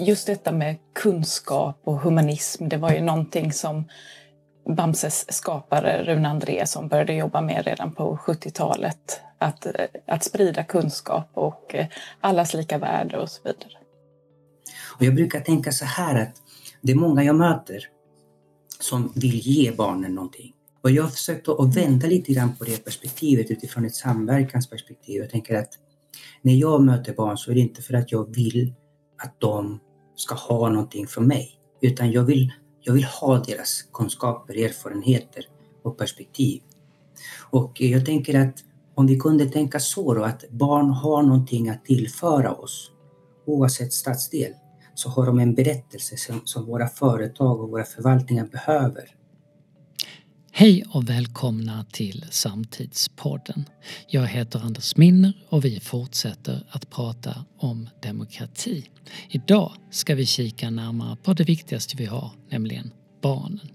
just detta med kunskap och humanism, det var ju någonting som Bamses skapare Rune Andreasson började jobba med redan på 70-talet. Att, eh, att sprida kunskap och eh, allas lika värde och så vidare. Och jag brukar tänka så här att det är många jag möter som vill ge barnen någonting. Och jag har försökt att vända lite grann på det perspektivet utifrån ett samverkansperspektiv. Jag tänker att när jag möter barn så är det inte för att jag vill att de ska ha någonting från mig. Utan jag vill, jag vill ha deras kunskaper, erfarenheter och perspektiv. Och jag tänker att om vi kunde tänka så då att barn har någonting att tillföra oss oavsett stadsdel så har de en berättelse som, som våra företag och våra förvaltningar behöver. Hej och välkomna till Samtidspodden. Jag heter Anders Minner och vi fortsätter att prata om demokrati. Idag ska vi kika närmare på det viktigaste vi har, nämligen barnen.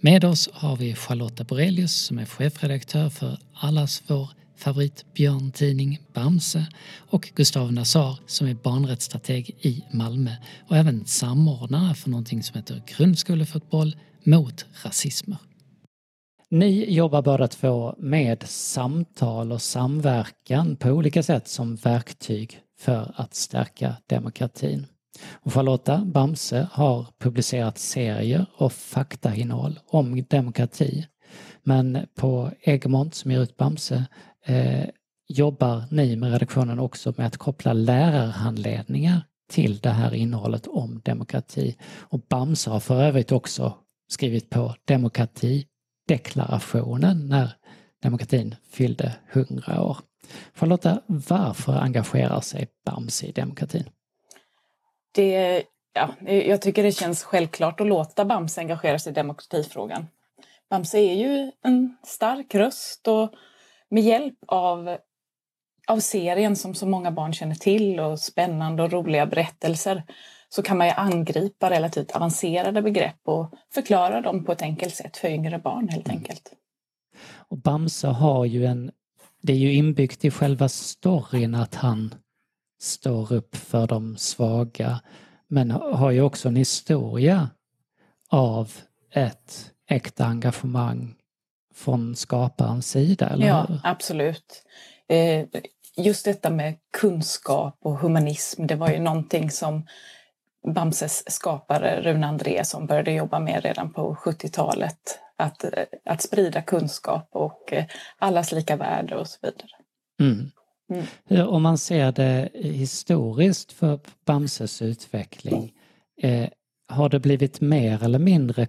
Med oss har vi Charlotta Borelius som är chefredaktör för Allas vår favoritbjörntidning Bamse och Gustav Nazar som är barnrättsstrateg i Malmö och även samordnare för någonting som heter Grundskolefotboll mot rasismer. Ni jobbar båda två med samtal och samverkan på olika sätt som verktyg för att stärka demokratin. Och Charlotta Bamse har publicerat serier och faktainnehåll om demokrati. Men på Egmont som ger ut Bamse eh, jobbar ni med redaktionen också med att koppla lärarhandledningar till det här innehållet om demokrati. Och Bamse har för övrigt också skrivit på demokrati deklarationen när demokratin fyllde 100 år. Charlotta, varför engagerar sig Bamse i demokratin? Det, ja, jag tycker det känns självklart att låta Bamse engagera sig i demokratifrågan. Bamse är ju en stark röst och med hjälp av, av serien som så många barn känner till och spännande och roliga berättelser så kan man ju angripa relativt avancerade begrepp och förklara dem på ett enkelt sätt för yngre barn helt mm. enkelt. Och Bamse har ju en, det är ju inbyggt i själva storyn att han står upp för de svaga men har ju också en historia av ett äkta engagemang från skaparens sida, eller Ja, hur? absolut. Eh, just detta med kunskap och humanism, det var ju någonting som Bamses skapare Rune Andreasson började jobba med redan på 70-talet. Att, att sprida kunskap och eh, allas lika värde och så vidare. Mm. Mm. Om man ser det historiskt för Bamses utveckling, eh, har det blivit mer eller mindre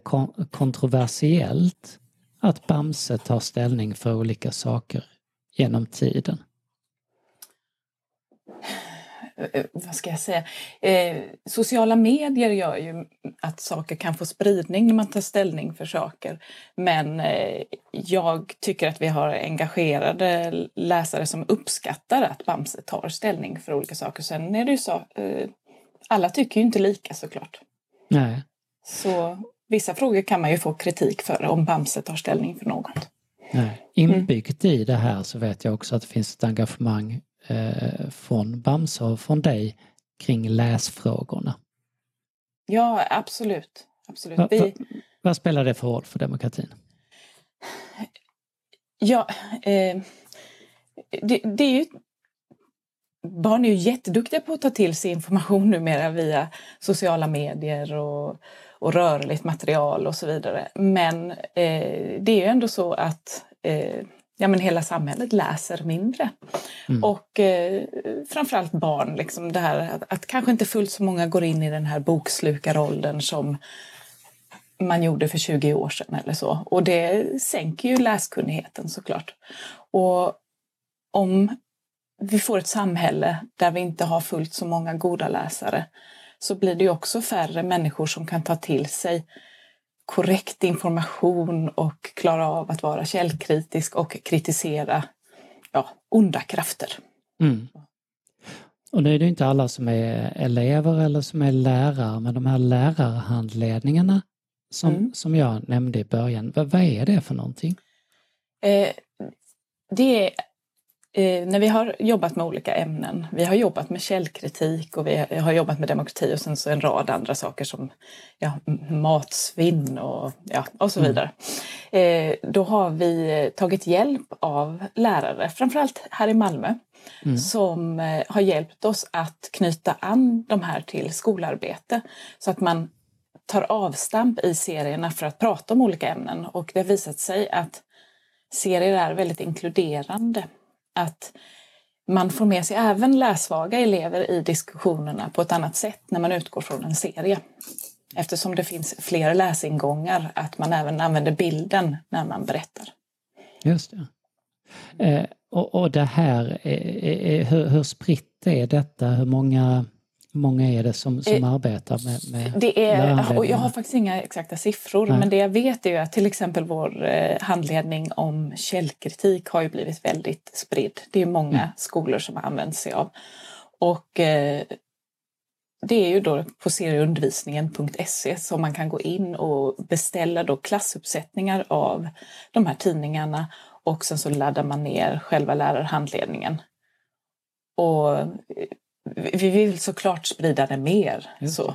kontroversiellt att Bamse tar ställning för olika saker genom tiden? Eh, vad ska jag säga? Eh, sociala medier gör ju att saker kan få spridning när man tar ställning för saker. Men eh, jag tycker att vi har engagerade läsare som uppskattar att Bamse tar ställning för olika saker. Sen är det ju så, eh, alla tycker ju inte lika såklart. Nej. Så vissa frågor kan man ju få kritik för om Bamse tar ställning för något. Nej. Inbyggt mm. i det här så vet jag också att det finns ett engagemang eh, från Bamse och från dig kring läsfrågorna. Ja, absolut. absolut. Va, va, vad spelar det för roll för demokratin? Ja, eh, det, det, är ju Barn är ju jätteduktiga på att ta till sig information numera via sociala medier och och rörligt material och så vidare. Men eh, det är ju ändå så att eh, ja, men hela samhället läser mindre. Mm. Och eh, framförallt barn, liksom det här att, att, kanske inte fullt så många går in i den här bokslukaråldern som man gjorde för 20 år sedan eller så. Och det sänker ju läskunnigheten såklart. Och om vi får ett samhälle där vi inte har fullt så många goda läsare så blir det också färre människor som kan ta till sig korrekt information och klara av att vara källkritisk och kritisera ja, onda krafter. Mm. Och nu är det inte alla som är elever eller som är lärare, men de här lärarhandledningarna som, mm. som jag nämnde i början, vad, vad är det för någonting? Eh, det är eh, när vi har jobbat med olika ämnen, vi har jobbat med källkritik och vi har jobbat med demokrati och sen så en rad andra saker som ja, matsvinn och, ja, och så vidare. Mm. Eh, då har vi tagit hjälp av lärare, framförallt här i Malmö, mm. som eh, har hjälpt oss att knyta an de här till skolarbete så att man tar avstamp i serierna för att prata om olika ämnen och det har visat sig att serier är väldigt inkluderande. Att man får med sig även läsvaga elever i diskussionerna på ett annat sätt när man utgår från en serie. Eftersom det finns fler läsingångar, att man även använder bilden när man berättar. Just det. Eh, och, och det här, eh, eh, eh hur, hur spritt är detta? Hur många många är det som, som eh, arbetar med, med det är, och Jag har faktiskt inga exakta siffror Nej. men det jag vet är att till exempel vår eh, handledning om källkritik har ju blivit väldigt spridd. Det är många mm. skolor som har använt sig av. Och eh, det är ju då på serieundervisningen.se som man kan gå in och beställa då klassuppsättningar av de här tidningarna och sen så laddar man ner själva lärarhandledningen. Och vi vill såklart sprida det mer. Så,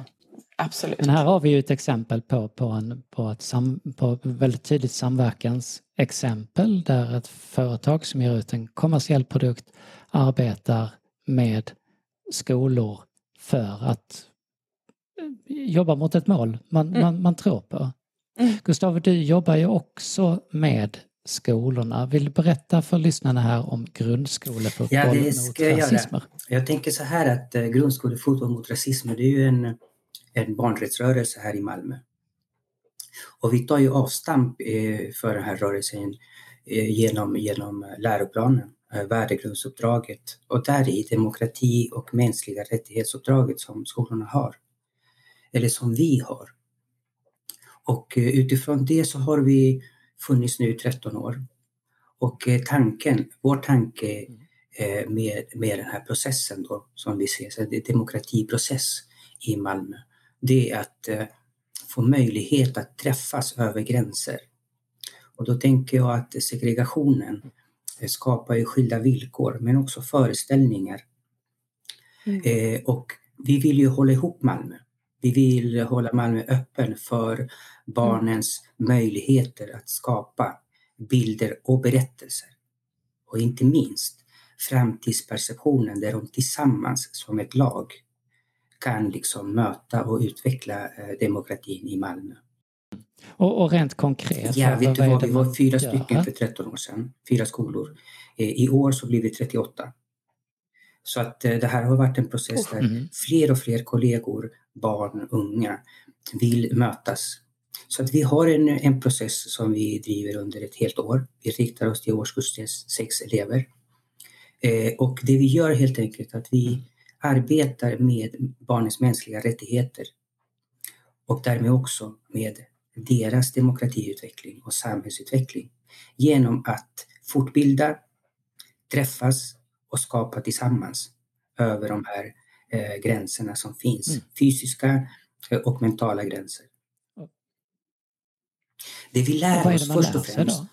absolut. Men här har vi ju ett exempel på, på, en, på, ett sam, på väldigt tydligt samverkansexempel där ett företag som ger ut en kommersiell produkt arbetar med skolor för att eh, jobba mot ett mål man, mm. man, man tror på. Mm. Gustav, du jobbar ju också med skolorna. Vill du berätta för lyssnarna här om grundskolefotboll ja, det ska mot rasismer? Jag, jag tänker så här att eh, grundskolefotboll mot rasismer det är ju en, en barnrättsrörelse här i Malmö. Och vi tar ju avstamp eh, för den här rörelsen eh, genom, genom läroplanen, värdegrundsuppdraget och där i demokrati och mänskliga rättighetsuppdraget som skolorna har. Eller som vi har. Och utifrån det så har vi funnits nu i 13 år. Och eh, tanken, vår tanke eh, med, med den här processen då, som vi ser, så det är demokratiprocess i Malmö, det är att eh, få möjlighet att träffas över gränser. Och då tänker jag att segregationen skapar ju skilda villkor men också föreställningar. Mm. och vi vill ju hålla ihop Malmö. Vi vill hålla Malmö öppen för barnens möjligheter att skapa bilder och berättelser. Och inte minst framtidsperceptionen där de tillsammans som ett lag kan liksom möta och utveckla eh, demokratin i Malmö. Och, och rent konkret? Ja, vet du vad, vi var fyra stycken för 13 år sedan, fyra skolor. Eh, I år så blir vi 38. Så att eh, det här har varit en process där mm. fler och fler kollegor, barn, unga vill mötas så att vi har en, en process som vi driver under ett helt år. Vi riktar oss till årskurs 6 elever. Eh, och det vi gör helt enkelt är att vi arbetar med barnens mänskliga rättigheter och därmed också med deras demokratiutveckling och samhällsutveckling genom att fortbilda, träffas och skapa tillsammans över de här eh, gränserna som finns. Mm. Fysiska och mentala gränser. Det vi lär oss först och främst, då?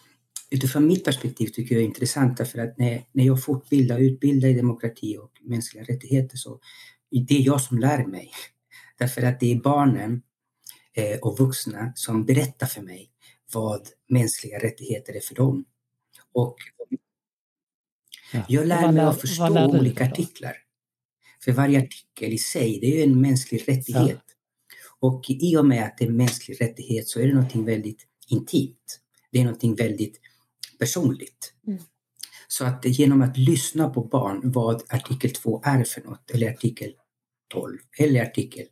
utifrån mitt perspektiv tycker jag är intressant därför att när, när jag fortbildar och utbildar i demokrati och mänskliga rättigheter så det är jag som lär mig. Därför att det är barnen eh, och vuxna som berättar för mig vad mänskliga rättigheter är för dem. Och ja. jag lär mig att förstå olika artiklar. För varje artikel i sig, det är ju en mänsklig rättighet. Ja. Och i och med att det är en mänsklig rättighet så är det någonting väldigt intimt. Det är någonting väldigt personligt. Mm. Så att genom att lyssna på barn vad artikel 2 är för något, eller artikel 12 eller artikel,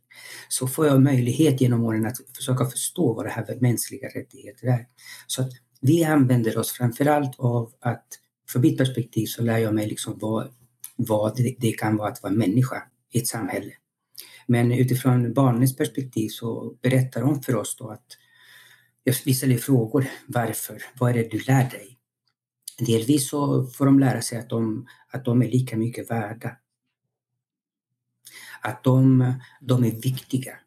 så får jag möjlighet genom åren att försöka förstå vad det här med mänskliga rättigheter är. Så att vi använder oss framförallt av att, från mitt perspektiv så lär jag mig liksom vad, vad det kan vara att vara människa i ett samhälle. Men utifrån barnens perspektiv så berättar de för oss då att vi ställer frågor. Varför? Vad är det du lär dig? Delvis så får de lära sig att de, att de är lika mycket värda. Att de, de är viktiga.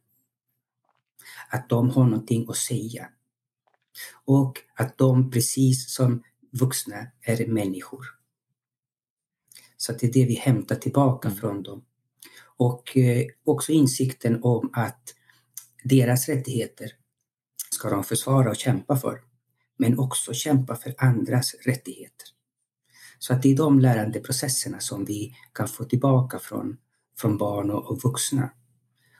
Att de har någonting att säga. Och att de precis som vuxna är människor. Så det är det vi hämtar tillbaka mm. från dem. Och eh, också insikten om att deras rättigheter ska de försvara och kämpa för. Men också kämpa för andras rättigheter. Så att det är de lärandeprocesserna som vi kan få tillbaka från, från barn och, och vuxna.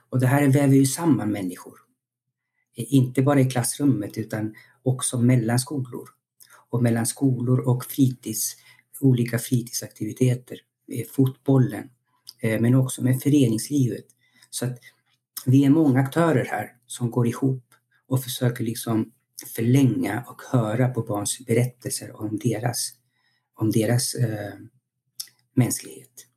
Och det här väver ju samman människor. Eh, inte bara i klassrummet utan också mellan skolor. Och mellan skolor och fritids, olika fritidsaktiviteter. Eh, fotbollen, men också med föreningslivet. Så att vi är många aktörer här som går ihop och försöker liksom förlänga och höra på barns berättelser om deras, om deras eh, mänsklighet.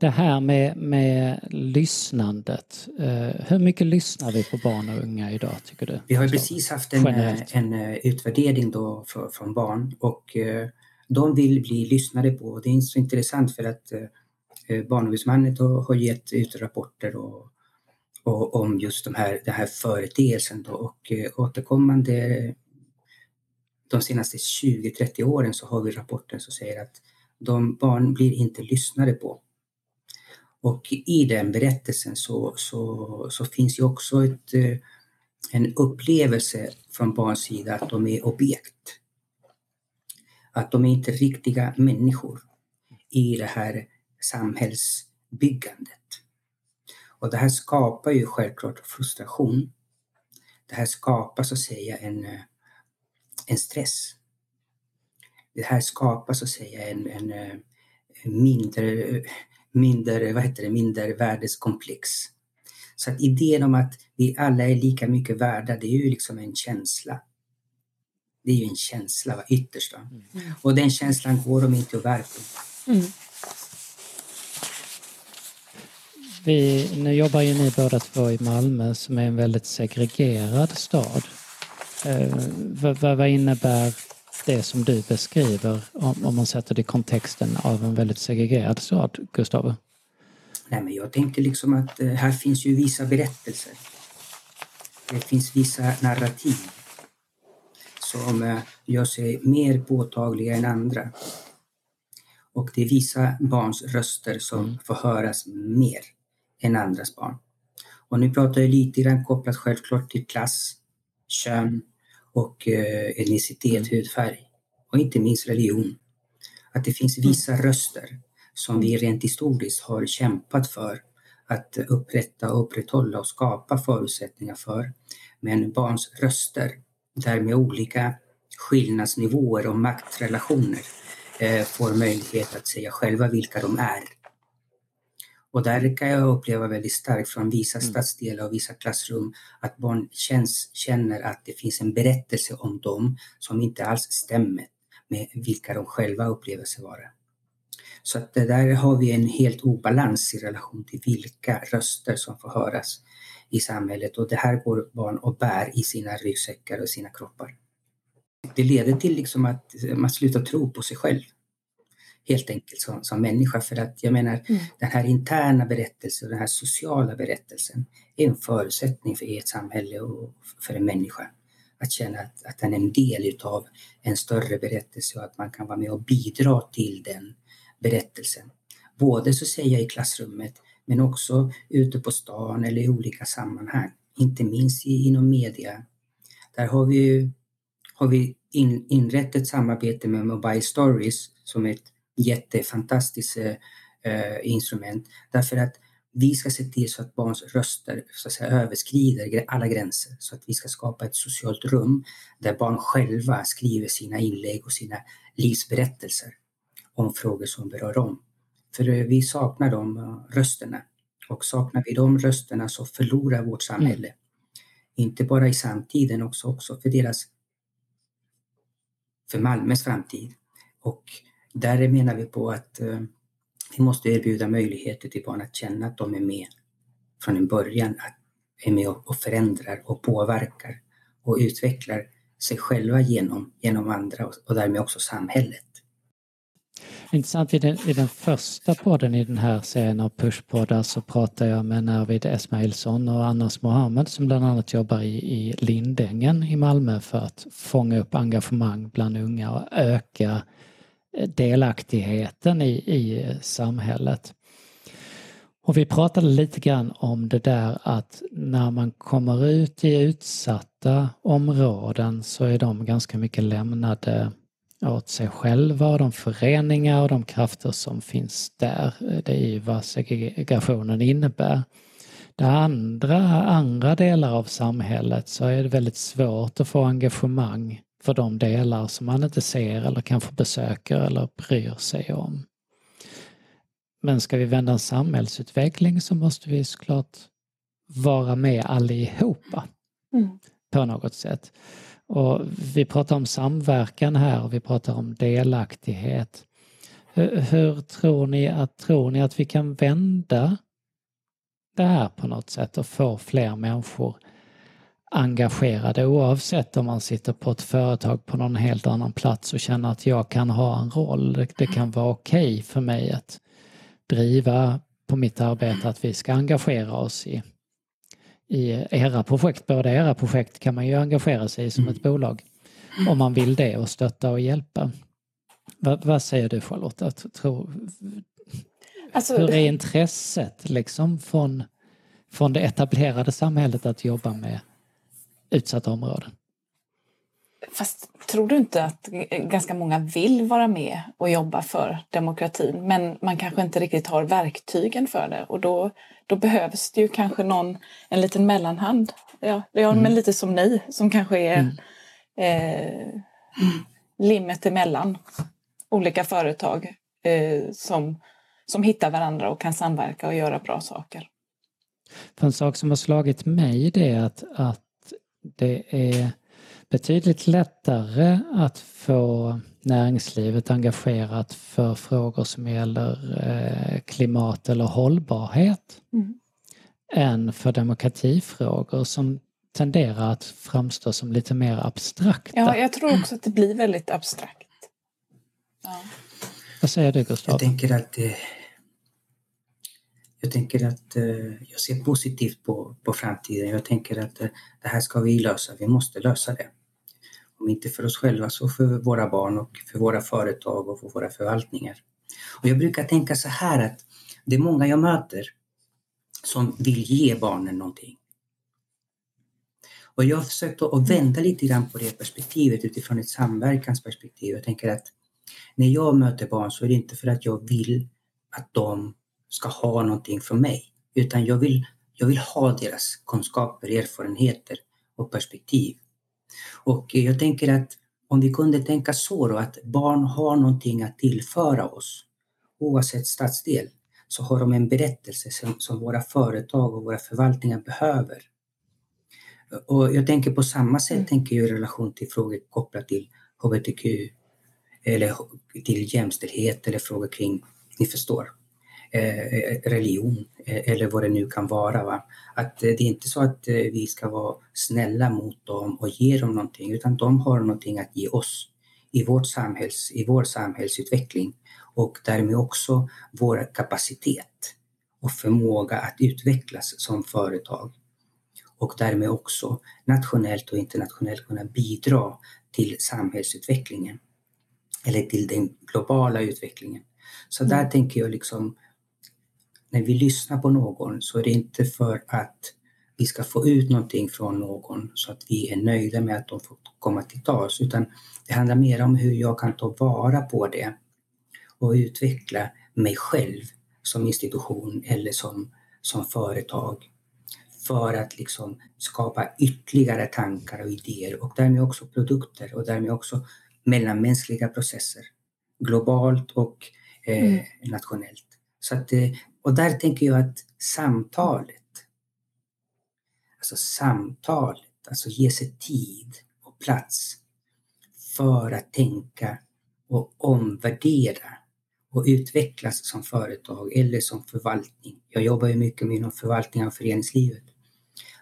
Det här med, med lyssnandet, eh, hur mycket lyssnar vi på barn och unga idag tycker du? Vi har precis haft en, eh, en eh, utvärdering då för, från barn och eh, de vill bli lyssnade på. Det är så intressant för att eh, Eh, Barnombudsmannen har gett ut rapporter och, och, om just de här, den här företeelsen då, och eh, återkommande de senaste 20-30 åren så har vi rapporter som säger att de barn blir inte lyssnade på. Och i den berättelsen så, så, så finns ju också ett, eh, en upplevelse från barns sida att de är objekt. Att de är inte riktiga människor i det här samhällsbyggandet. Och det här skapar ju självklart frustration. Det här skapar så att säga en, eh, en stress. Det här skapar så att säga en, en, en eh, mindre mindre, vad heter det, mindre värdeskomplex. Så att idén om att vi alla är lika mycket värda, det är ju liksom en känsla. Det är ju en känsla va, ytterst. Mm. Och den känslan går de inte att verka. Mm. Vi, nu jobbar ju ni båda två i Malmö som är en väldigt segregerad stad. Eh, vad, vad, innebär det som du beskriver om, om man sätter det i kontexten av en väldigt segregerad stad, Gustav? Nej, men jag tänker liksom att eh, här finns ju vissa berättelser. Det finns vissa narrativ som eh, gör sig mer påtagliga än andra. Och det är vissa barns röster som mm. får höras mer än andras barn. Och nu pratar jag lite grann kopplat självklart till klass, kön, och eh, etnicitet, hudfärg och inte minst religion. Att det finns vissa mm. röster som vi rent historiskt har kämpat för att upprätta, upprätthålla och skapa förutsättningar för. Men barns röster, där med olika skillnadsnivåer och maktrelationer eh, får möjlighet att säga själva vilka de är och där kan jag uppleva väldigt starkt från vissa mm. stadsdelar och vissa klassrum att barn känns, känner att det finns en berättelse om dem som inte alls stämmer med vilka de själva upplever sig vara. Så att där har vi en helt obalans i relation till vilka röster som får höras i samhället och det här går barn och bär i sina ryggsäckar och sina kroppar. Det leder till liksom att man slutar tro på sig själv helt enkelt som, som människa. För att jag menar, mm. den här interna berättelsen och den här sociala berättelsen är en förutsättning för ett samhälle och för en människa. Att känna att, att den är en del utav en större berättelse och att man kan vara med och bidra till den berättelsen. Både så säger jag i klassrummet men också ute på stan eller i olika sammanhang. Inte minst i, inom media. Där har vi, har vi in, inrett ett samarbete med Mobile Stories som är ett jättefantastiskt eh, instrument därför att vi ska se till så att barns röster så att säga, överskrider alla gränser så att vi ska skapa ett socialt rum där barn själva skriver sina inlägg och sina livsberättelser om frågor som berör dem. För eh, vi saknar de uh, rösterna och saknar vi de rösterna så förlorar vårt samhälle. Mm. Inte bara i samtiden också, också för deras för Malmös framtid. Och där menar vi på att eh, vi måste erbjuda möjligheter till barn att känna att de är med från en början, att är med och förändrar och påverkar och utvecklar sig själva genom, genom andra och, och därmed också samhället. Intressant, i den, i den första podden i den här serien av Pushpoddar så pratar jag med Navid Esmailsson och Anas Mohammed som bland annat jobbar i, i Lindängen i Malmö för att fånga upp engagemang bland unga och öka delaktigheten i, i samhället. Och vi pratade lite grann om det där att när man kommer ut i utsatta områden så är de ganska mycket lämnade åt sig själva och de föreningar och de krafter som finns där. Det är ju vad segregationen innebär. Det andra, andra delar av samhället så är det väldigt svårt att få engagemang för de delar som man inte ser eller kanske besöker eller bryr sig om. Men ska vi vända en samhällsutveckling så måste vi såklart vara med allihopa mm. på något sätt. Och vi pratar om samverkan här och vi pratar om delaktighet. Hur, hur, tror, ni att, tror ni att vi kan vända det här på något sätt och få fler människor engagerade oavsett om man sitter på ett företag på någon helt annan plats och känner att jag kan ha en roll. Det, det kan vara okej okay för mig att driva på mitt arbete att vi ska engagera oss i, i era projekt. Både era projekt kan man ju engagera sig i som mm. ett bolag om man vill det och stötta och hjälpa. Va, vad säger du Charlotta? Tror, alltså, hur är intresset liksom från, från det etablerade samhället att jobba med utsatta områden? Fast tror du inte att ganska många vill vara med och jobba för demokratin men man kanske inte riktigt har verktygen för det och då, då behövs det ju kanske någon, en liten mellanhand. Ja, ja mm. men lite som ni som kanske är mm. eh, limmet emellan olika företag eh, som, som hittar varandra och kan samverka och göra bra saker. För en sak som har slagit mig det är att, att det är betydligt lättare att få näringslivet engagerat för frågor som gäller eh, klimat eller hållbarhet mm. än för demokratifrågor som tenderar att framstå som lite mer abstrakta. Ja, jag tror också att det blir väldigt abstrakt. Ja. Vad säger du Gustav? Jag tänker att eh, jag tänker att eh, jag ser positivt på, på framtiden. Jag tänker att eh, det här ska vi lösa. Vi måste lösa det. Om inte för oss själva så för våra barn och för våra företag och för våra förvaltningar. Och jag brukar tänka så här att det är många jag möter som vill ge barnen någonting. Och jag har försökt att vända lite grann på det perspektivet utifrån ett samverkansperspektiv. Jag tänker att när jag möter barn så är det inte för att jag vill att de ska ha någonting från mig, utan jag vill, jag vill ha deras kunskaper, erfarenheter och perspektiv. Och jag tänker att om vi kunde tänka så då, att barn har någonting att tillföra oss, oavsett stadsdel, så har de en berättelse som, som våra företag och våra förvaltningar behöver. Och jag tänker på samma sätt, mm. tänker jag i relation till frågor kopplat till HBTQ eller till jämställdhet eller frågor kring, ni förstår, religion eh, eller vad det nu kan vara. Va? Att det är inte så att eh, vi ska vara snälla mot dem och ge dem någonting utan de har någonting att ge oss i, vårt samhälls, i vår samhällsutveckling och därmed också vår kapacitet och förmåga att utvecklas som företag och därmed också nationellt och internationellt kunna bidra till samhällsutvecklingen eller till den globala utvecklingen. Så där mm. tänker jag liksom när vi lyssnar på någon så är det inte för att vi ska få ut någonting från någon så att vi är nöjda med att de får komma till tals utan det handlar mer om hur jag kan ta vara på det och utveckla mig själv som institution eller som, som företag för att liksom skapa ytterligare tankar och idéer och därmed också produkter och därmed också mellanmänskliga processer globalt och eh, mm. nationellt. Så att, eh, och där tänker jag att samtalet, alltså samtalet, alltså ge sig tid och plats för att tänka och omvärdera och utvecklas som företag eller som förvaltning. Jag jobbar ju mycket med inom förvaltning av föreningslivet.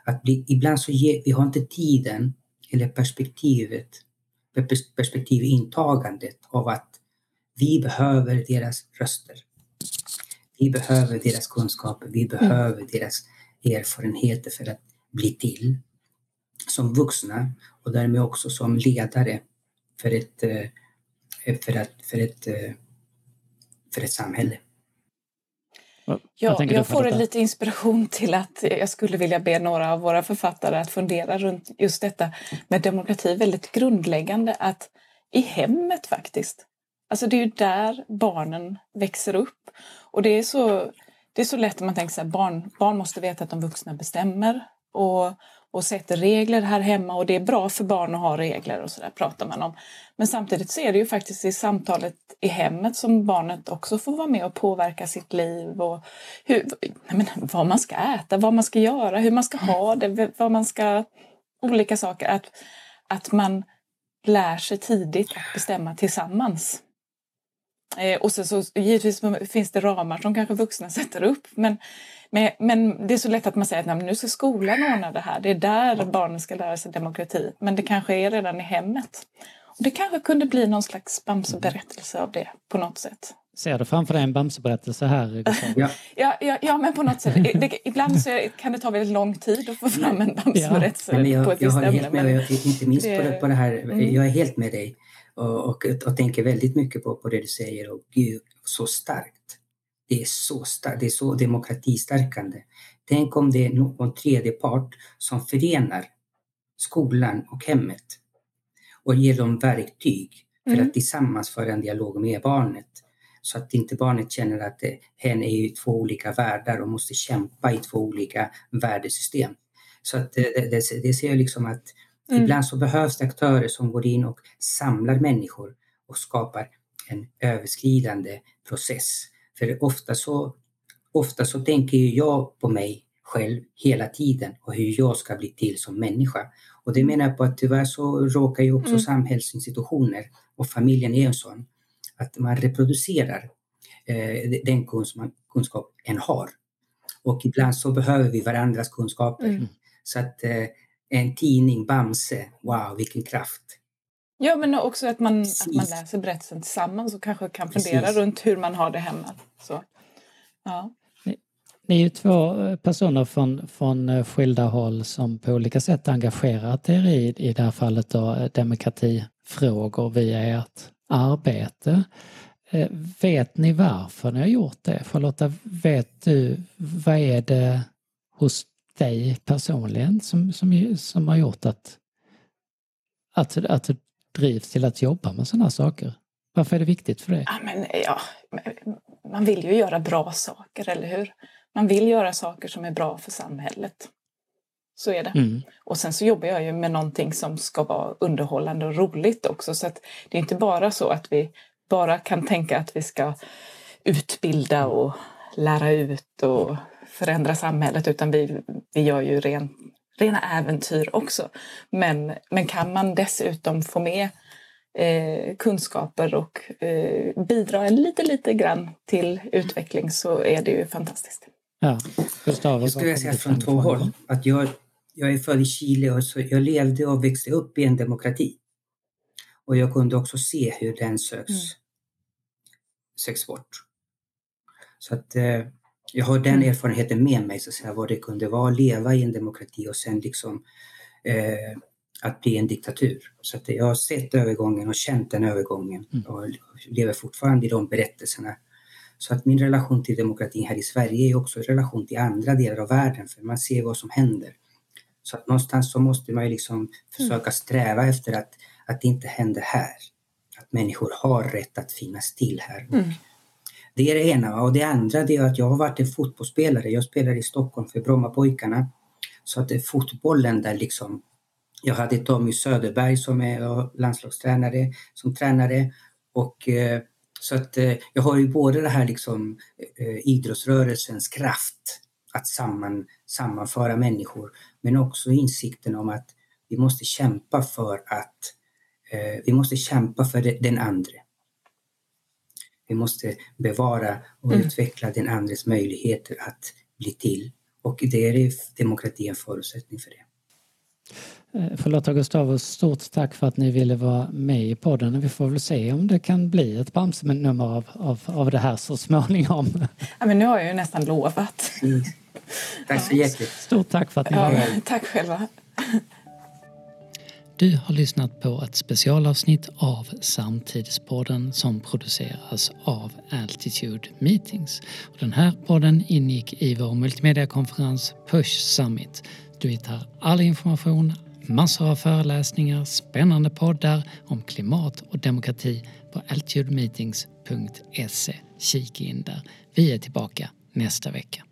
Att bli, ibland så ge, vi har inte tiden eller perspektivet, perspektivintagandet av att vi behöver deras röster. Vi behöver deras kunskaper, vi behöver mm. deras erfarenheter för att bli till som vuxna och därmed också som ledare för ett, eh, för, att, för, ett, eh, för ett samhälle. Ja, jag får lite inspiration till att jag skulle vilja be några av våra författare att fundera runt just detta med demokrati, väldigt grundläggande att i hemmet faktiskt. Alltså det är ju där barnen växer upp. Och det är så, det är så lätt att man tänker så här, barn, barn måste veta att de vuxna bestämmer och, och sätter regler här hemma och det är bra för barn att ha regler och sådär pratar man om. Men samtidigt så är det ju faktiskt i samtalet i hemmet som barnet också får vara med och påverka sitt liv och hur, men, vad man ska äta, vad man ska göra, hur man ska ha det, vad man ska... Olika saker. Att, att man lär sig tidigt att bestämma tillsammans. Eh, och så, så givetvis finns det ramar som kanske vuxna sätter upp. Men, men, men det är så lätt att man säger att nu ska skolan ordna det här. Det är där barnen ska lära sig demokrati. Men det kanske är redan i hemmet. Och det kanske kunde bli någon slags Bamse-berättelse av det på något sätt. Ser du framför dig en Bamse-berättelse här? ja. ja, ja, ja, men på något sätt. Det, ibland så kan det ta väldigt lång tid att få fram en Bamse-berättelse ja. jag, på ett visst ämne. Men inte minst det, på, det, här, mm. jag är helt med dig och, och, och, tänker väldigt mycket på, på det du säger. Och gud, så starkt. Det är så starkt, det är så demokratistärkande. Tänk om det är någon tredje part som förenar skolan och hemmet och ger dem verktyg för mm. att tillsammans föra en dialog med barnet. Så att inte barnet känner att hen är i två olika världar och måste kämpa i två olika värdesystem. Så att det, det, det ser jag liksom att Mm. Ibland så behövs det aktörer som går in och samlar människor och skapar en överskridande process. För ofta så, ofta så tänker jag på mig själv hela tiden och hur jag ska bli till som människa. Och det menar jag på att tyvärr så råkar ju också mm. samhällsinstitutioner och familjen är en sån, att man reproducerar eh, den kunskap, kunskap en har. Och ibland så behöver vi varandras kunskaper. Mm. Så att eh, en tidning, Bamse, wow vilken kraft. Ja men också att man, att man läser berättelsen tillsammans och kanske kan fundera Precis. runt hur man har det hemma. Så, ja. Ni är ju två eh, personer från, från eh, skilda håll som på olika sätt engagerat er i, i det här fallet då, eh, demokratifrågor via ert arbete. Vet ni varför ni har gjort det? Charlotta, vet du vad är det hos dig personligen som, som, som har gjort att, att, att du drivs till att jobba med sådana saker? Varför är det viktigt för dig? Ja, men, ja, man vill ju göra bra saker, eller hur? Man vill göra saker som är bra för samhället. Så är det. Mm. Och sen så jobbar jag ju med någonting som ska vara underhållande och roligt också. Så att det är inte bara så att vi bara kan tänka att vi ska utbilda och lära ut och förändra samhället utan vi, vi gör ju ren, rena äventyr också. Men, men kan man dessutom få med eh, kunskaper och eh, bidra en lite, lite grann till utveckling så är det ju fantastiskt. Ja, Gustav, jag skulle säga från två håll. Att jag, jag är född i Chile och så jag levde och växte upp i en demokrati. Och jag kunde också se hur den söks, mm. söks bort. Så att eh, jag har den mm. erfarenheten med mig, så att säga, vad det kunde vara att leva i en demokrati och sen liksom eh, att bli en diktatur. Så att jag har sett övergången och känt den övergången mm. och lever fortfarande i de berättelserna. Så att min relation till demokratin här i Sverige är också en relation till andra delar av världen, för man ser vad som händer. Så att någonstans så måste man ju liksom mm. försöka sträva efter att, att det inte händer här. Att människor har rätt att finnas till här. Mm. Det är det ena. Och det andra det är att jag har varit en fotbollsspelare. Jag spelar i Stockholm för Brommapojkarna. Så att det är fotbollen där liksom jag hade Tommy Söderberg som är eh, landslagstränare som tränare och eh, så att eh, jag har ju både det här liksom eh, idrottsrörelsens kraft att samman, sammanföra människor men också insikten om att vi måste kämpa för att eh, vi måste kämpa för den andra. Vi måste bevara och mm. utveckla den andres möjligheter att bli till. Och det är demokrati en förutsättning för det. Eh, Förlåt Gustavus, stort tack för att ni ville vara med i podden. Vi får väl se om det kan bli ett Bamse-nummer av, av, av det här så småningom. Ja, men nu har jag ju nästan lovat. Mm. Tack så hjärtligt. Stort tack för att ni var med. tack själva. Du har lyssnat på ett specialavsnitt av Samtidspodden som produceras av Altitude Meetings. Den här podden ingick i vår multimediakonferens Push Summit. Du hittar all information, massor av föreläsningar, spännande poddar om klimat och demokrati på altitudemeetings.se. Kika in där. Vi är tillbaka nästa vecka.